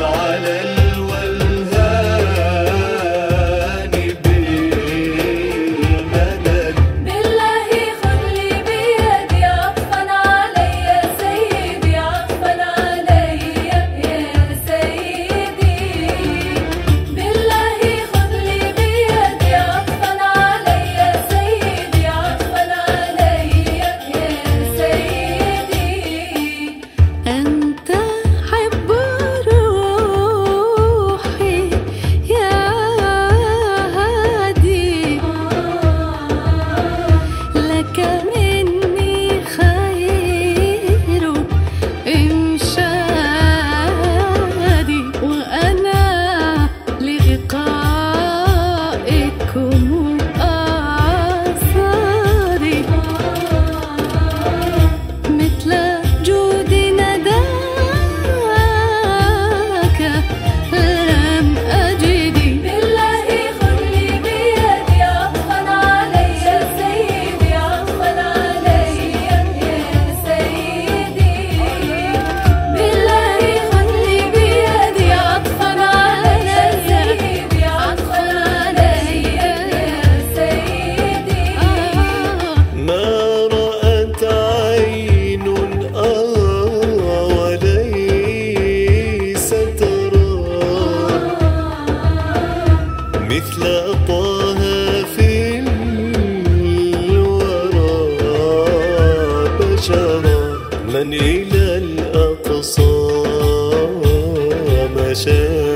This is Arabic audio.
على من إلى الأقصى؟ مشى